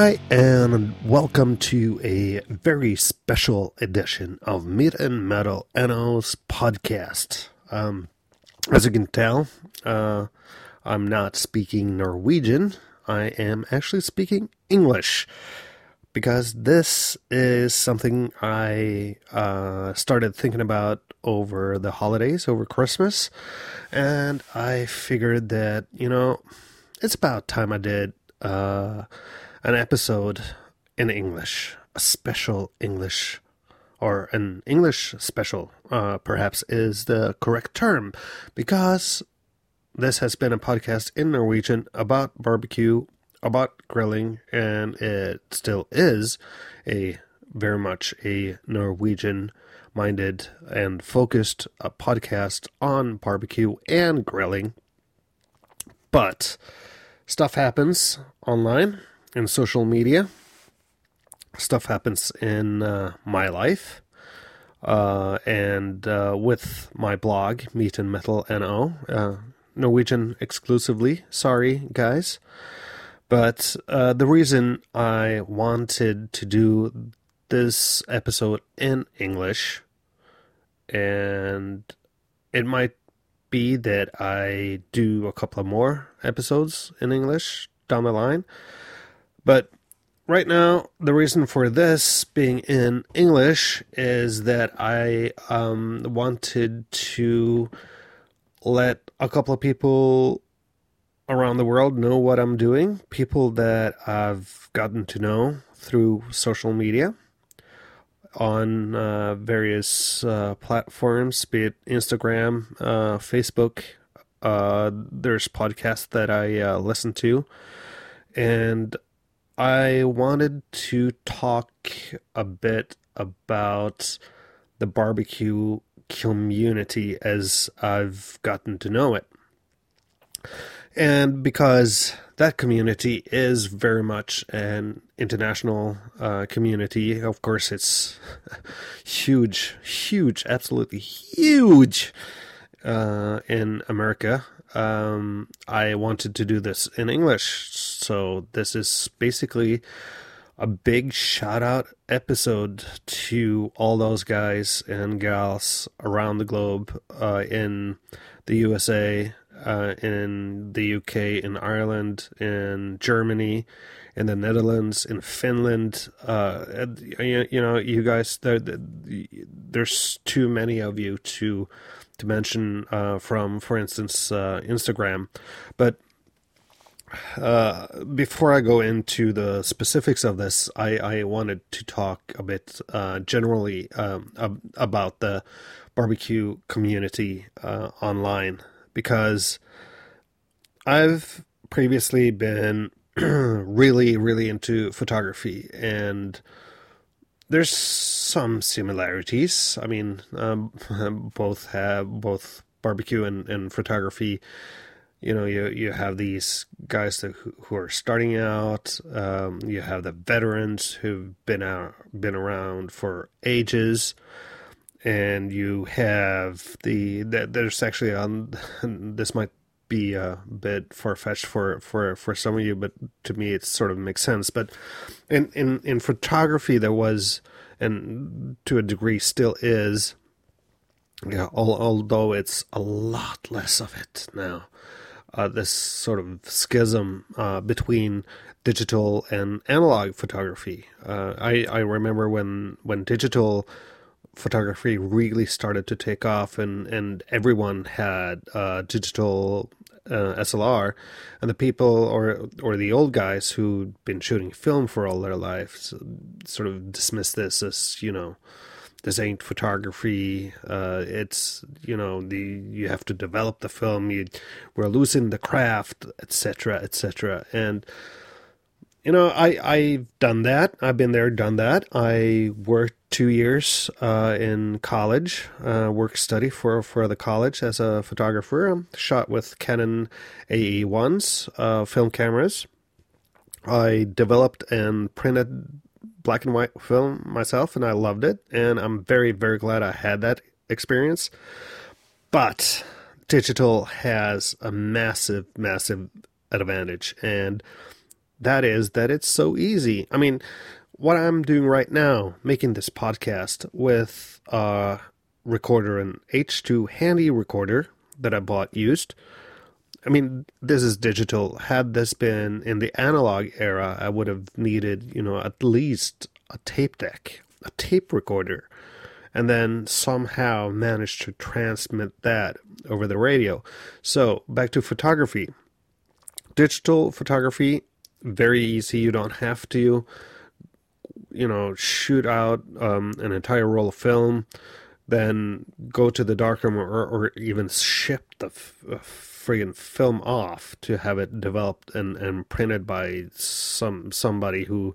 Hi, and welcome to a very special edition of Meat and Metal NO's podcast. Um, as you can tell, uh, I'm not speaking Norwegian. I am actually speaking English because this is something I uh, started thinking about over the holidays, over Christmas, and I figured that, you know, it's about time I did. Uh, an episode in English, a special English, or an English special, uh, perhaps is the correct term, because this has been a podcast in Norwegian about barbecue, about grilling, and it still is a very much a Norwegian minded and focused uh, podcast on barbecue and grilling. But stuff happens online in social media. Stuff happens in uh, my life. Uh, and uh, with my blog, Meat and Metal NO, uh, Norwegian exclusively. Sorry, guys. But uh, the reason I wanted to do this episode in English, and it might be that I do a couple of more episodes in English down the line. But right now, the reason for this being in English is that I um, wanted to let a couple of people around the world know what I'm doing, people that I've gotten to know through social media on uh, various uh, platforms, be it Instagram, uh, Facebook. Uh, there's podcasts that I uh, listen to, and I wanted to talk a bit about the barbecue community as I've gotten to know it. And because that community is very much an international uh, community, of course, it's huge, huge, absolutely huge uh, in America um, I wanted to do this in English. So this is basically a big shout out episode to all those guys and gals around the globe uh, in the USA, uh, in the UK, in Ireland, in Germany, in the Netherlands, in Finland. Uh, you, you, know, you guys, there, there's too many of you to to mention uh, from, for instance, uh, Instagram. But uh, before I go into the specifics of this, I, I wanted to talk a bit uh, generally um, ab- about the barbecue community uh, online because I've previously been really, really into photography and there's some similarities. I mean, um, both have both barbecue and, and photography. You know, you you have these guys that, who are starting out. Um, you have the veterans who've been out, been around for ages, and you have the, the there's actually on this might be a bit far fetched for, for, for some of you, but to me it sort of makes sense. But in, in, in photography, there was, and to a degree still is, yeah, although it's a lot less of it now. Uh, this sort of schism uh, between digital and analog photography. Uh, I I remember when when digital photography really started to take off, and and everyone had uh, digital uh, SLR, and the people or or the old guys who'd been shooting film for all their lives sort of dismiss this as you know this ain't photography. Uh, it's you know the you have to develop the film. You we're losing the craft, etc., etc. And you know I I've done that. I've been there, done that. I worked two years uh, in college, uh, work study for, for the college as a photographer. Um, shot with Canon AE1s uh, film cameras. I developed and printed black and white film myself, and I loved it. And I'm very, very glad I had that experience. But digital has a massive, massive advantage. And that is that it's so easy. I mean, what I'm doing right now, making this podcast with a recorder, an H2 handy recorder that I bought used. I mean, this is digital. Had this been in the analog era, I would have needed, you know, at least a tape deck, a tape recorder, and then somehow managed to transmit that over the radio. So, back to photography. Digital photography, very easy. You don't have to, you know, shoot out um, an entire roll of film, then go to the darkroom or, or even ship the f- uh, friggin' film off to have it developed and, and printed by some somebody who,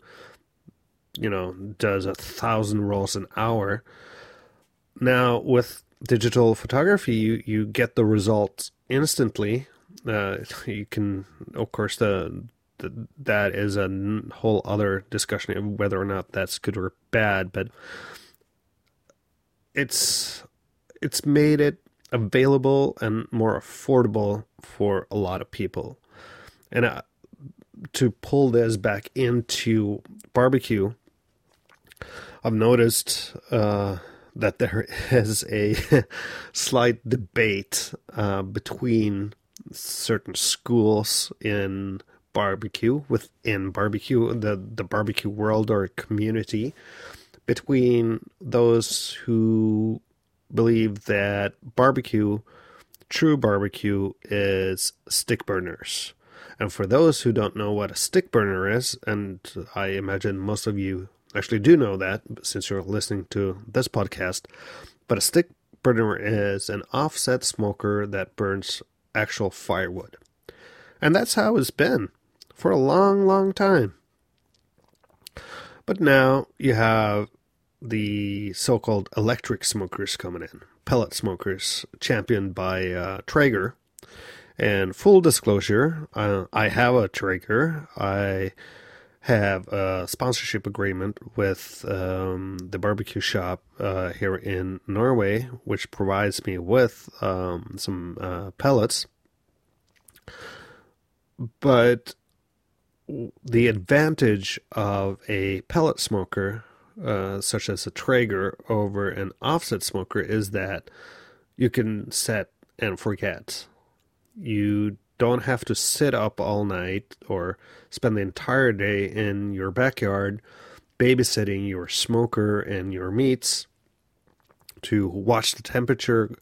you know, does a thousand rolls an hour. Now with digital photography, you, you get the results instantly. Uh, you can, of course, the that is a whole other discussion of whether or not that's good or bad, but it's it's made it available and more affordable for a lot of people. And uh, to pull this back into barbecue, I've noticed uh, that there is a slight debate uh, between certain schools in barbecue within barbecue the the barbecue world or community between those who believe that barbecue true barbecue is stick burners. And for those who don't know what a stick burner is and i imagine most of you actually do know that since you're listening to this podcast but a stick burner is an offset smoker that burns actual firewood. And that's how it's been for a long, long time. But now you have the so called electric smokers coming in, pellet smokers, championed by uh, Traeger. And full disclosure, uh, I have a Traeger. I have a sponsorship agreement with um, the barbecue shop uh, here in Norway, which provides me with um, some uh, pellets. But the advantage of a pellet smoker, uh, such as a Traeger, over an offset smoker is that you can set and forget. You don't have to sit up all night or spend the entire day in your backyard babysitting your smoker and your meats to watch the temperature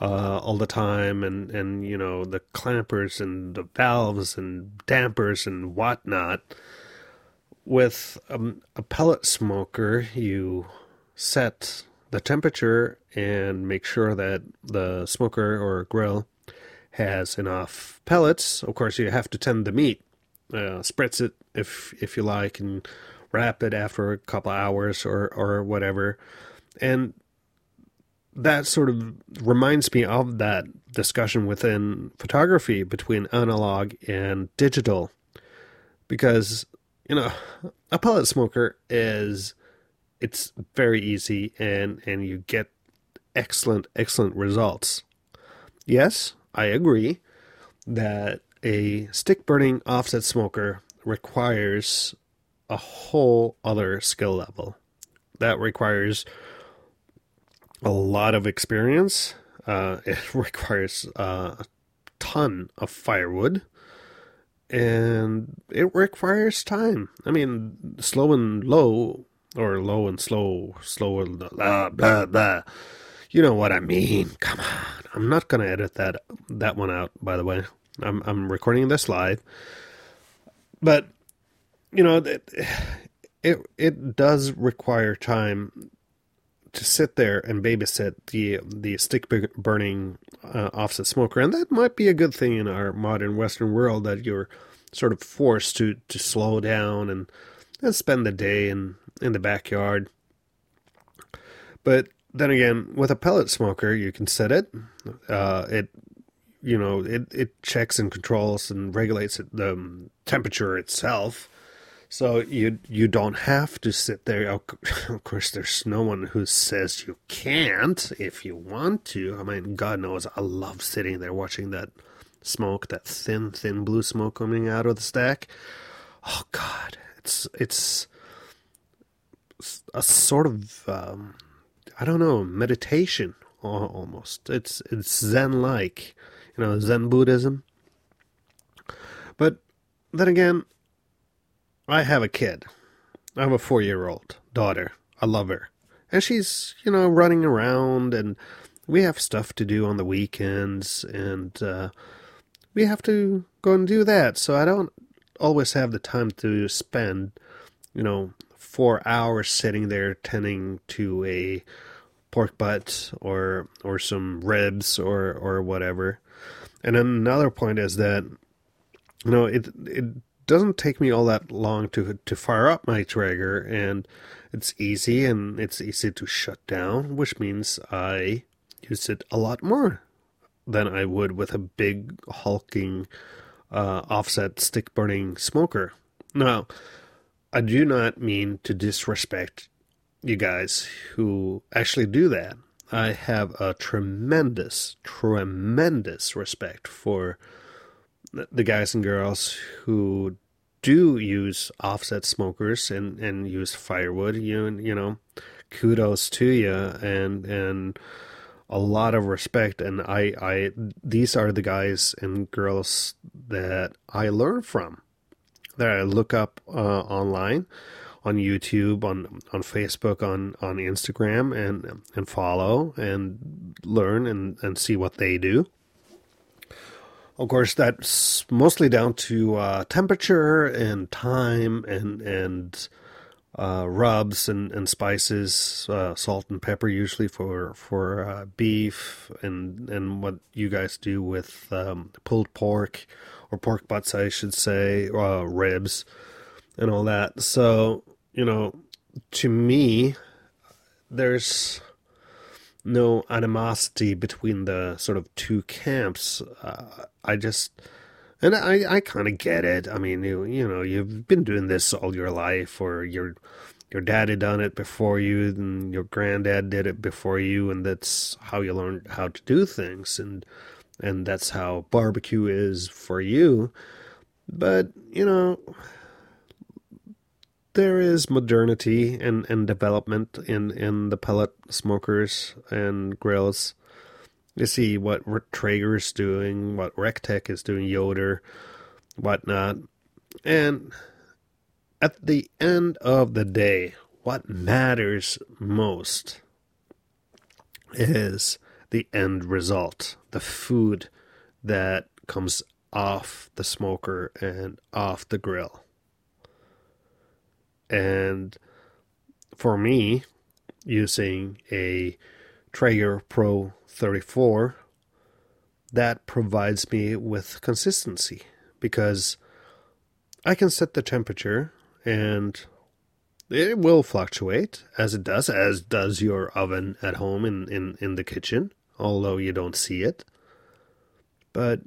uh, all the time, and and you know the clampers and the valves and dampers and whatnot. With um, a pellet smoker, you set the temperature and make sure that the smoker or grill has enough pellets. Of course, you have to tend the meat, uh, spritz it if if you like, and wrap it after a couple hours or or whatever. And that sort of reminds me of that discussion within photography between analog and digital. Because you know a pellet smoker is it's very easy and and you get excellent excellent results. Yes i agree that a stick burning offset smoker requires a whole other skill level. That requires a lot of experience. Uh, it requires uh, a ton of firewood, and it requires time. I mean, slow and low, or low and slow, slow and blah blah blah. You know what I mean? Come on, I'm not gonna edit that that one out. By the way, I'm I'm recording this live, but you know it it, it does require time to sit there and babysit the the stick burning uh, offset smoker, and that might be a good thing in our modern Western world that you're sort of forced to to slow down and and spend the day in in the backyard. But then again, with a pellet smoker, you can set it. Uh, it you know it it checks and controls and regulates the um, temperature itself so you you don't have to sit there. Of course, there's no one who says you can't if you want to. I mean, God knows I love sitting there watching that smoke, that thin, thin blue smoke coming out of the stack. oh god, it's it's a sort of um, I don't know meditation almost. It's it's Zen like, you know, Zen Buddhism. But then again, I have a kid. I have a four year old daughter. I love her. And she's, you know, running around and we have stuff to do on the weekends and uh, we have to go and do that. So I don't always have the time to spend, you know, four hours sitting there tending to a pork butt or or some ribs or or whatever. And another point is that you know it it doesn't take me all that long to to fire up my Traeger and it's easy and it's easy to shut down, which means I use it a lot more than I would with a big hulking uh, offset stick burning smoker. Now, I do not mean to disrespect you guys who actually do that. I have a tremendous, tremendous respect for the guys and girls who do use offset smokers and, and use firewood. You you know, kudos to you and and a lot of respect. And I I these are the guys and girls that I learn from, that I look up uh, online on YouTube, on on Facebook, on on Instagram, and and follow and learn and and see what they do. Of course, that's mostly down to uh, temperature and time and and uh, rubs and, and spices, uh, salt and pepper usually for for uh, beef, and and what you guys do with um, pulled pork or pork butts, I should say, uh, ribs, and all that. So you know, to me, there's no animosity between the sort of two camps. Uh, I just, and I, I kind of get it. I mean, you, you know, you've been doing this all your life, or your your dad had done it before you, and your granddad did it before you, and that's how you learned how to do things, and and that's how barbecue is for you. But you know, there is modernity and, and development in, in the pellet smokers and grills. You see what Traeger's doing, what REC TEC is doing, Yoder, whatnot. And at the end of the day, what matters most is the end result, the food that comes off the smoker and off the grill. And for me, using a Traeger Pro 34, that provides me with consistency because I can set the temperature and it will fluctuate as it does, as does your oven at home in, in, in the kitchen, although you don't see it. But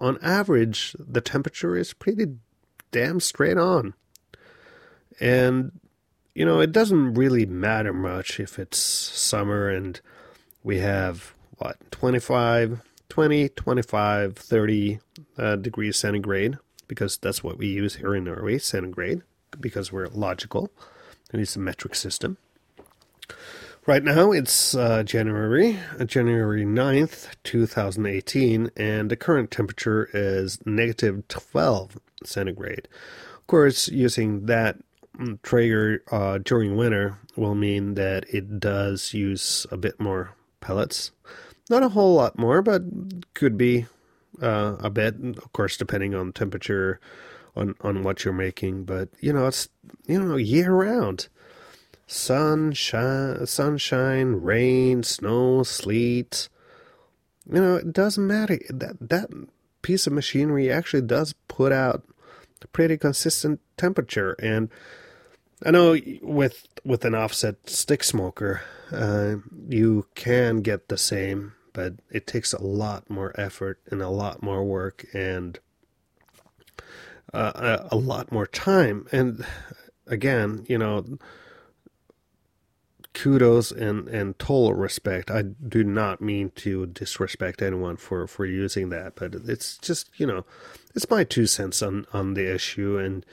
on average, the temperature is pretty damn straight on. And, you know, it doesn't really matter much if it's summer and we have, what, 25, 20, 25, 30 uh, degrees centigrade, because that's what we use here in Norway, centigrade, because we're logical and it's a metric system. Right now it's uh, January, uh, January 9th, 2018, and the current temperature is negative 12 centigrade. Of course, using that Traeger uh, during winter will mean that it does use a bit more pellets. Not a whole lot more, but could be uh, a bit, of course, depending on temperature, on, on what you're making. But, you know, it's, you know, year round. Sunshine, sunshine, rain, snow, sleet. You know, it doesn't matter. That, that piece of machinery actually does put out a pretty consistent temperature. And I know with with an offset stick smoker, uh, you can get the same, but it takes a lot more effort and a lot more work and uh, a, a lot more time. And again, you know, kudos and, and total respect. I do not mean to disrespect anyone for, for using that, but it's just, you know, it's my two cents on, on the issue. And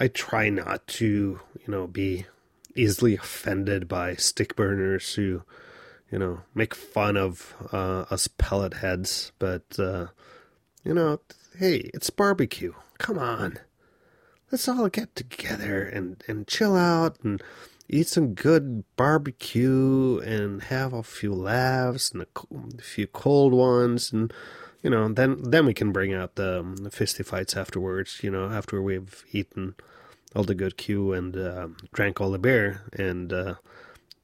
I try not to, you know, be easily offended by stick burners who, you know, make fun of uh, us pellet heads. But, uh, you know, hey, it's barbecue. Come on. Let's all get together and, and chill out and eat some good barbecue and have a few laughs and a, a few cold ones and you know then then we can bring out the, um, the fisty fights afterwards you know after we've eaten all the good Q and uh, drank all the beer, and uh,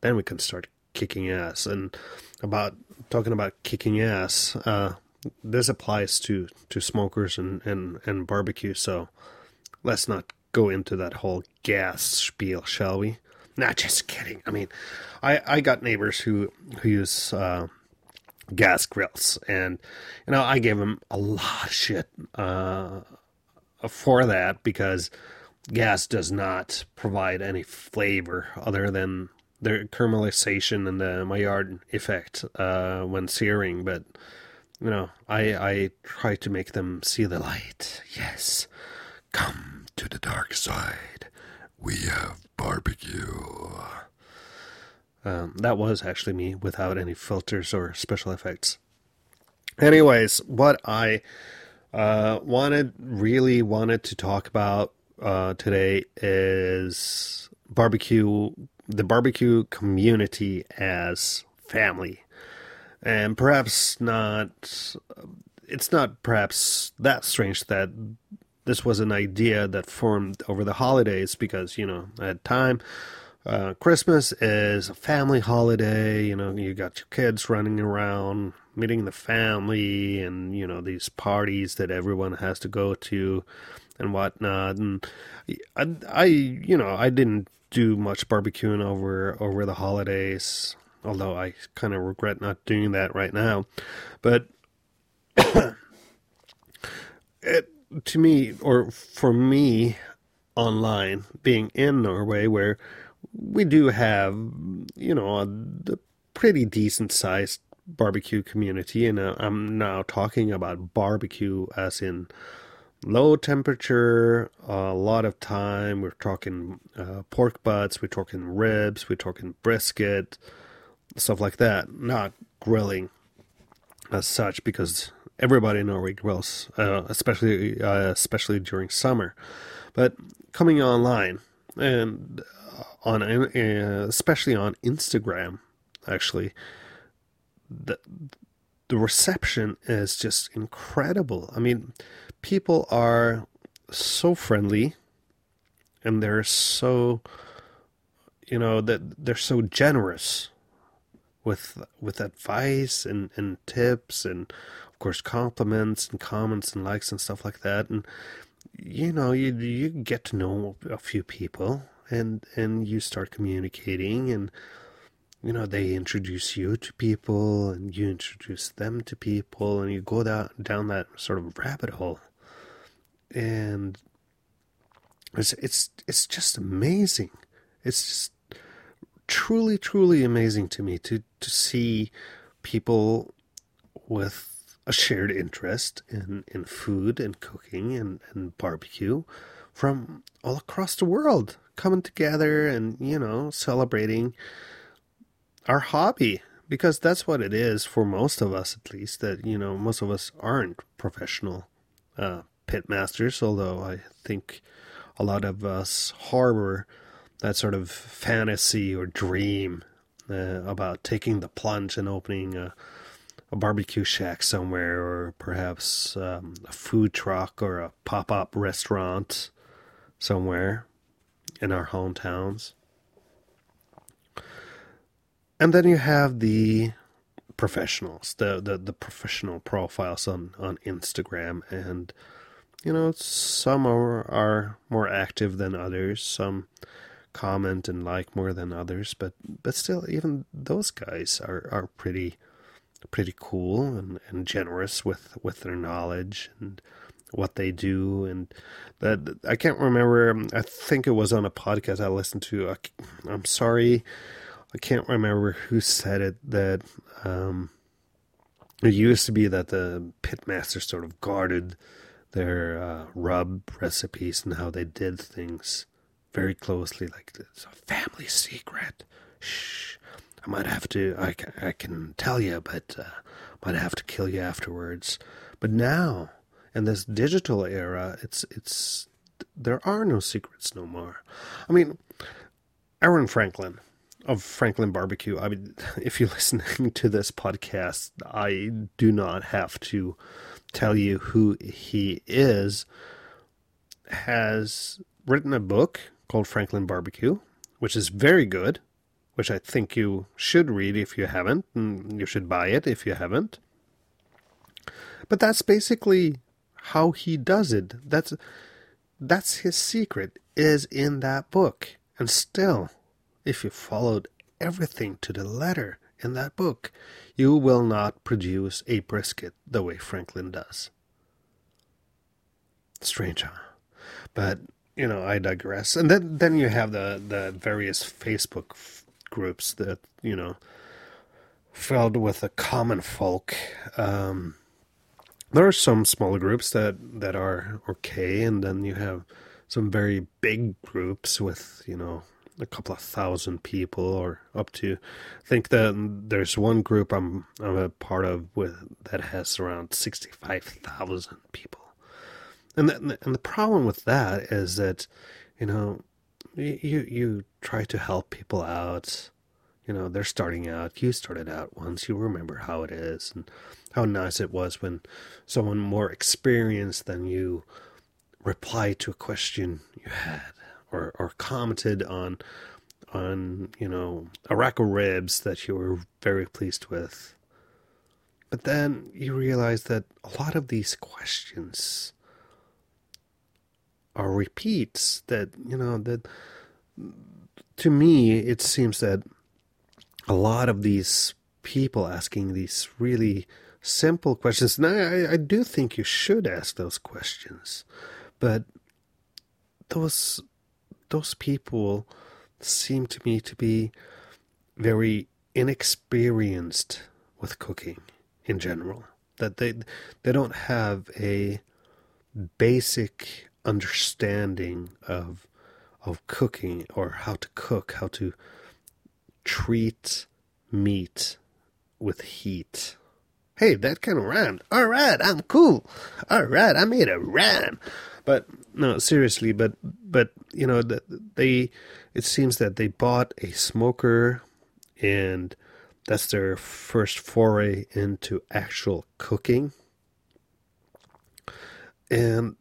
then we can start kicking ass. And about talking about kicking ass, uh, this applies to to smokers and and and barbecue. So let's not go into that whole gas spiel, shall we? Not just kidding. I mean, I I got neighbors who who use. Gas grills and you know i gave them a lot of shit uh, for that because gas does not provide any flavor other than the caramelization and the Maillard effect uh, when searing. But you know, I I try to make them see the light. Yes, come to the dark side. We have barbecue. Um, that was actually me without any filters or special effects. Anyways, what I uh, wanted, really wanted to talk about uh, today is barbecue, the barbecue community as family. And perhaps not, it's not perhaps that strange that this was an idea that formed over the holidays because, you know, at time, uh, Christmas is a family holiday. You know, you got your kids running around, meeting the family, and, you know, these parties that everyone has to go to and whatnot. And I, I, you know, I didn't do much barbecuing over over the holidays, although I kind of regret not doing that right now. But it to me, or for me, online being in Norway, where we do have, you know, a, pretty decent sized barbecue community, and uh, I'm now talking about barbecue as in low temperature, a lot of time. We're talking uh, pork butts, we're talking ribs, we're talking brisket, stuff like that. Not grilling as such because everybody in Norway grills, uh, especially uh, especially during summer. But coming online and on uh, especially on Instagram, actually, the the reception is just incredible. I mean, people are so friendly and they're so you know that they're so generous with with advice and, and tips and of course compliments and comments and likes and stuff like that and you know you you get to know a few people and and you start communicating and you know they introduce you to people and you introduce them to people and you go down down that sort of rabbit hole and it's it's it's just amazing. It's just truly truly amazing to me to to see people with a shared interest in, in food and cooking and, and barbecue from all across the world coming together and you know celebrating our hobby because that's what it is for most of us at least that you know most of us aren't professional uh, pitmasters, although I think a lot of us harbor that sort of fantasy or dream uh, about taking the plunge and opening a, a barbecue shack somewhere, or perhaps um, a food truck or a pop up restaurant somewhere in our hometowns. And then you have the professionals, the, the, the professional profiles on, on Instagram and you know, some are, are more active than others. Some comment and like more than others, but but still, even those guys are are pretty pretty cool and, and generous with with their knowledge and what they do and that I can't remember I think it was on a podcast I listened to I, am sorry I can't remember who said it that um, it used to be that the pitmaster sort of guarded their uh, rub recipes and how they did things very closely, like it's a family secret. Shh, I might have to. I I can tell you, but uh, might have to kill you afterwards. But now, in this digital era, it's it's there are no secrets no more. I mean, Aaron Franklin of Franklin Barbecue. I mean, if you're listening to this podcast, I do not have to tell you who he is. Has written a book called Franklin Barbecue, which is very good, which I think you should read if you haven't, and you should buy it if you haven't. But that's basically how he does it. That's that's his secret is in that book. And still, if you followed everything to the letter in that book, you will not produce a brisket the way Franklin does. Strange, huh? But you know, I digress. And then then you have the the various Facebook f- groups that you know filled with the common folk. Um, there are some smaller groups that that are okay, and then you have some very big groups with you know a couple of thousand people or up to I think that there's one group I'm I'm a part of with that has around 65,000 people. And the, and the problem with that is that you know you you try to help people out you know they're starting out you started out once you remember how it is and how nice it was when someone more experienced than you replied to a question you had or, or commented on on you know a rack of ribs that you were very pleased with. But then you realize that a lot of these questions are repeats that you know that to me it seems that a lot of these people asking these really simple questions. And I, I do think you should ask those questions, but those those people seem to me to be very inexperienced with cooking in general. That they they don't have a basic understanding of of cooking or how to cook, how to treat meat with heat. Hey, that kind of rhymed. All right, I'm cool. All right, I made a rhyme. But no, seriously, but but you know, they it seems that they bought a smoker and that's their first foray into actual cooking. And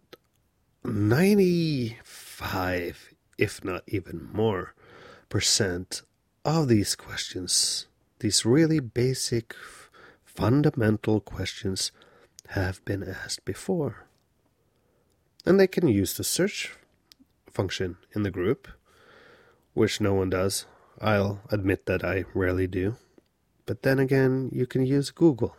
95, if not even more, percent of these questions, these really basic, fundamental questions, have been asked before. And they can use the search function in the group, which no one does. I'll admit that I rarely do. But then again, you can use Google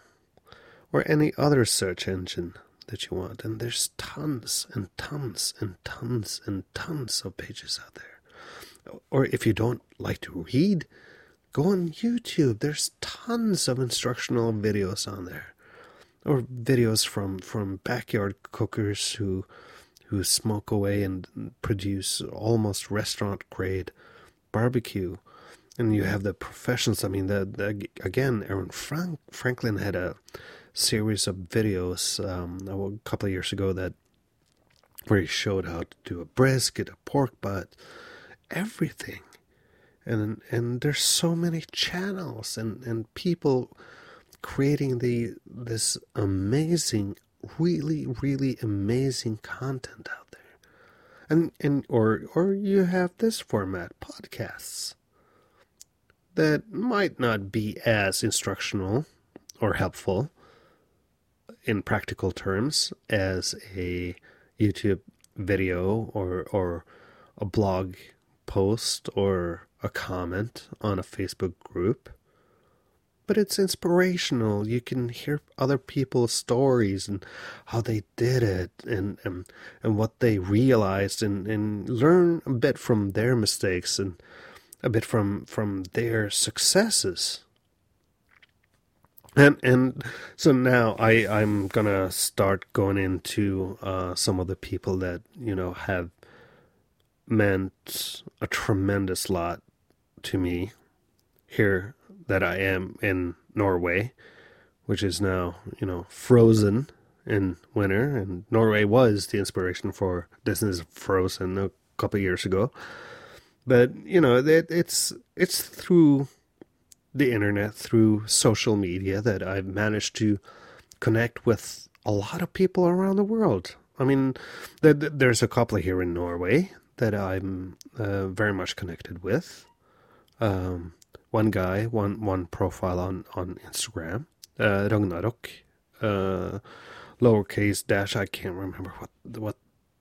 or any other search engine that you want. And there's tons and tons and tons and tons of pages out there or if you don't like to read, go on YouTube. There's tons of instructional videos on there, or videos from from backyard cookers who who smoke away and produce almost restaurant grade barbecue. And you have the professionals. I mean, the, the again, Aaron Frank, Franklin had a series of videos um, a couple of years ago that where he showed how to do a brisket, a pork butt, everything. And and there's so many channels and and people creating the this amazing really really amazing content out there. And and or or you have this format podcasts that might not be as instructional or helpful in practical terms as a YouTube video or or a blog post or a comment on a Facebook group. But it's inspirational. You can hear other people's stories and how they did it and and, and what they realized and, and learn a bit from their mistakes and a bit from from their successes. and and so now I I'm gonna start going into uh, some of the people that you know have meant a tremendous lot to me here that I am in Norway, which is now you know frozen in winter, and Norway was the inspiration for Disney's Frozen a couple years ago. But you know, it, it's it's through the internet, through social media, that I've managed to connect with a lot of people around the world. I mean, there's a couple here in Norway that I'm uh, very much connected with. Um, one guy, one one profile on on Instagram, uh, Ragnarok, uh, lowercase dash. I can't remember what what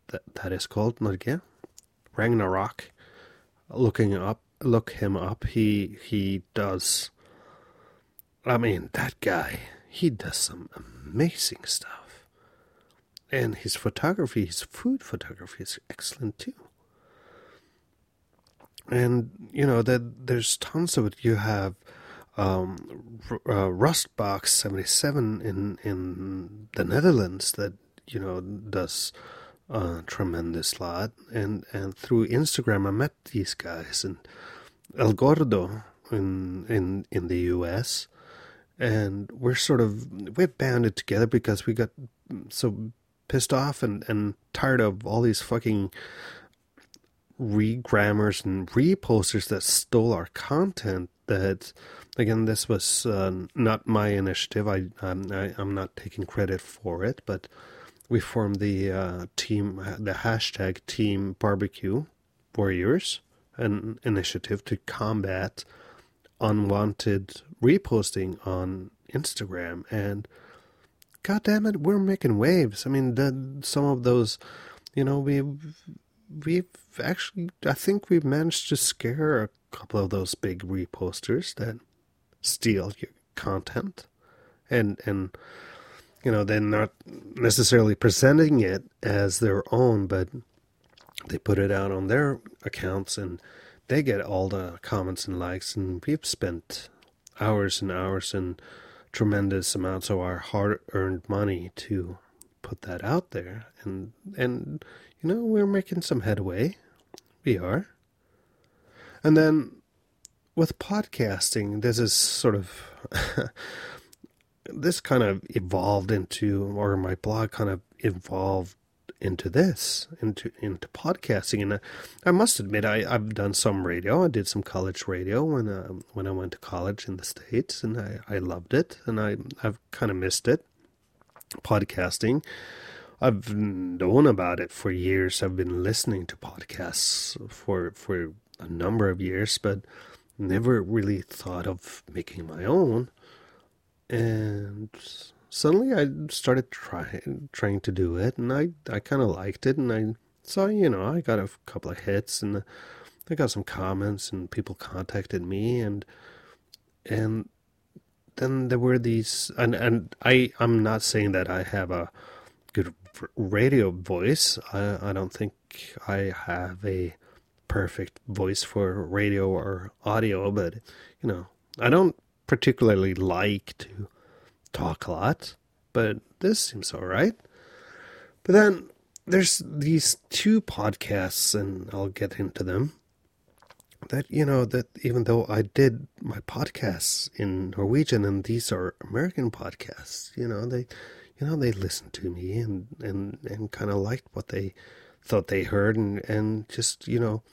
that, that is called. Norge, Ragnarok. Looking up, look him up. He he does. I mean, that guy. He does some amazing stuff, and his photography, his food photography, is excellent too. And you know that there's tons of it. You have um, uh, Rustbox seventy seven in in the Netherlands that you know does a tremendous lot, and and through Instagram I met these guys and El Gordo in in in the U.S. and we're sort of we're banded together because we got so pissed off and and tired of all these fucking regrammers and reposters that stole our content that again this was uh, not my initiative. I, um, I i'm not taking credit for it but we formed the uh, team the hashtag team barbecue warriors an initiative to combat unwanted reposting on instagram. And god damn it we're making waves. I mean the, some of those you know we we've actually, I think we've managed to scare a couple of those big reposters that steal your content, and and you know they're not necessarily presenting it as their own, but they put it out on their accounts and they get all the comments and likes, and we've spent hours and hours and tremendous amounts of our hard-earned money to put that out there, and and you know, we're making some headway. We are. And then with podcasting, this is sort of this kind of evolved into, or my blog kind of evolved into this, into into podcasting. And I, I must admit, I, I've done some radio. I did some college radio when uh, when I went to college in the states, and I, I loved it, and I I've kind of missed it. Podcasting, I've known about it for years. I've been listening to podcasts for for a number of years, but never really thought of making my own. And suddenly I started trying trying to do it, and I I kind of liked it, and I saw you know I got a couple of hits, and I got some comments, and people contacted me, and and then there were these, and and I I'm not saying that I have a good radio voice. I, I don't think I have a perfect voice for radio or audio, but you know, I don't particularly like to talk a lot, but this seems all right. But then there's these two podcasts, and I'll get into them. That you know that even though I did my podcasts in Norwegian, and these are American podcasts, you know they you know, they listened to me and, and, and kind of liked what they thought they heard and, and just, you know,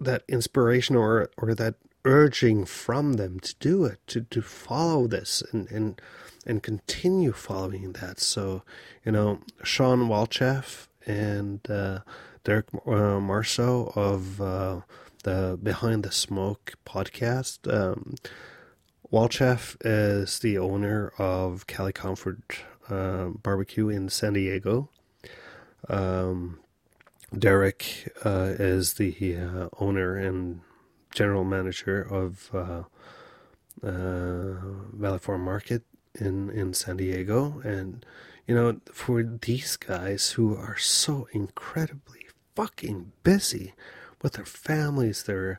that inspiration or, or that urging from them to do it, to, to follow this and, and, and continue following that. So, you know, Shawn Walchef and, uh, Derek uh, Marceau of, uh, the Behind the Smoke podcast, um, Walchef is the owner of Cali Comfort uh, Barbecue in San Diego. Um, Derek uh, is the uh, owner and general manager of uh, uh, Valley Farm Market in, in San Diego. And, you know, for these guys who are so incredibly fucking busy with their families, their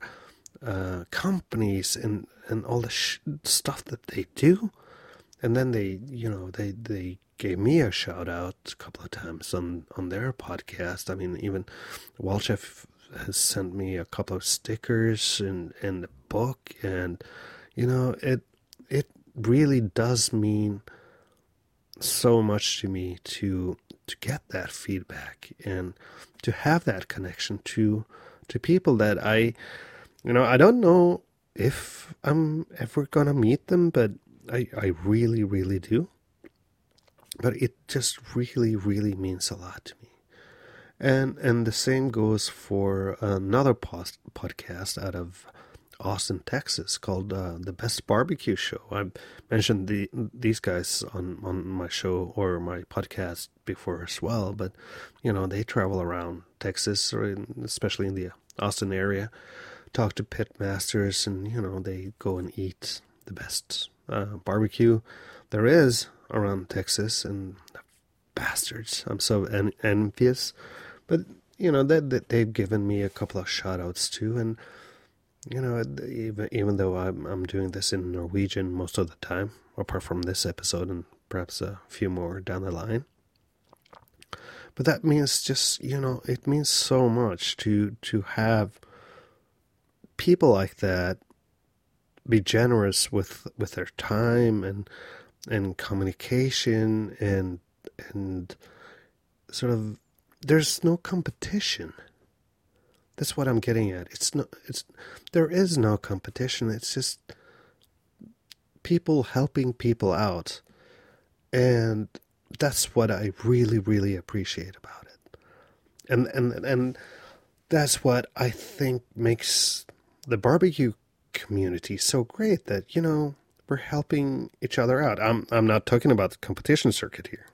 uh, companies and and all the sh- stuff that they do, and then they you know they they gave me a shout out a couple of times on on their podcast. I mean, even Walchef has sent me a couple of stickers and and the book, and you know it it really does mean so much to me to to get that feedback and to have that connection to to people that I you know I don't know if I'm ever gonna meet them but I I really really do. But it just really really means a lot to me. And and the same goes for another post, podcast out of Austin, Texas, called uh, the Best Barbecue Show. I mentioned the these guys on on my show or my podcast before as well, but you know they travel around Texas or in, especially in the Austin area, talk to pit masters, and you know they go and eat the best uh, barbecue there is around Texas, and bastards, I'm so en- envious, but you know that they, they've given me a couple of shout outs too, and you know, even even though I'm I'm doing this in Norwegian most of the time, apart from this episode and perhaps a few more down the line. But that means just you know, it means so much to to have people like that be generous with with their time and and communication and and sort of there's no competition that's what I'm getting at. It's no, it's there is no competition. It's just people helping people out, and that's what I really, really appreciate about it. And and and that's what I think makes the barbecue community so great. That you know we're helping each other out. I'm I'm not talking about the competition circuit here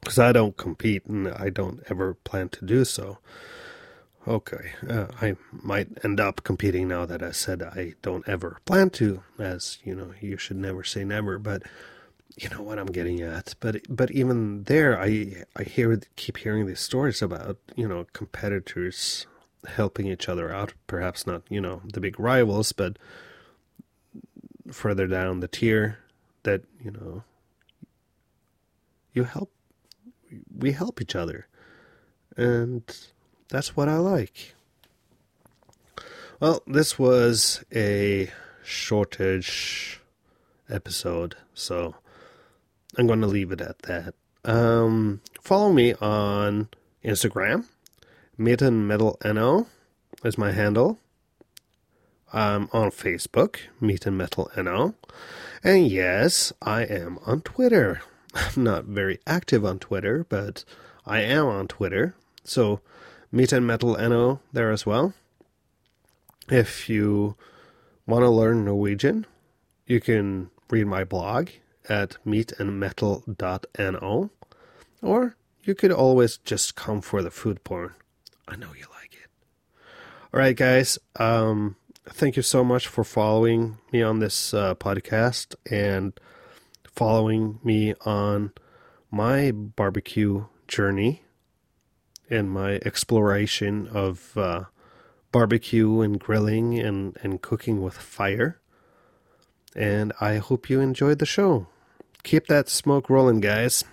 because I don't compete and I don't ever plan to do so. Okay, uh, I might end up competing now that I said I don't ever plan to, as you know, you should never say never, but you know what I'm getting at. But but even there, I I hear keep hearing these stories about you know competitors helping each other out. Perhaps not you know the big rivals, but further down the tier, that you know you help, we help each other, and that's what I like. Well, this was a shortage episode, so I'm going to leave it at that. Um, follow me on Instagram. Meat and Metal NO is my handle. I'm on Facebook, Meat and Metal NO. And yes, I am on Twitter. I'm not very active on Twitter, but I am on Twitter. So Meat and Metal NO there as well. If you want to learn Norwegian, you can read my blog at meatandmetal.no, or you could always just come for the food porn. I know you like it. All right, guys. Um, thank you so much for following me on this uh, podcast and following me on my barbecue journey in my exploration of uh, barbecue and grilling and, and cooking with fire. And I hope you enjoyed the show. Keep that smoke rolling, guys.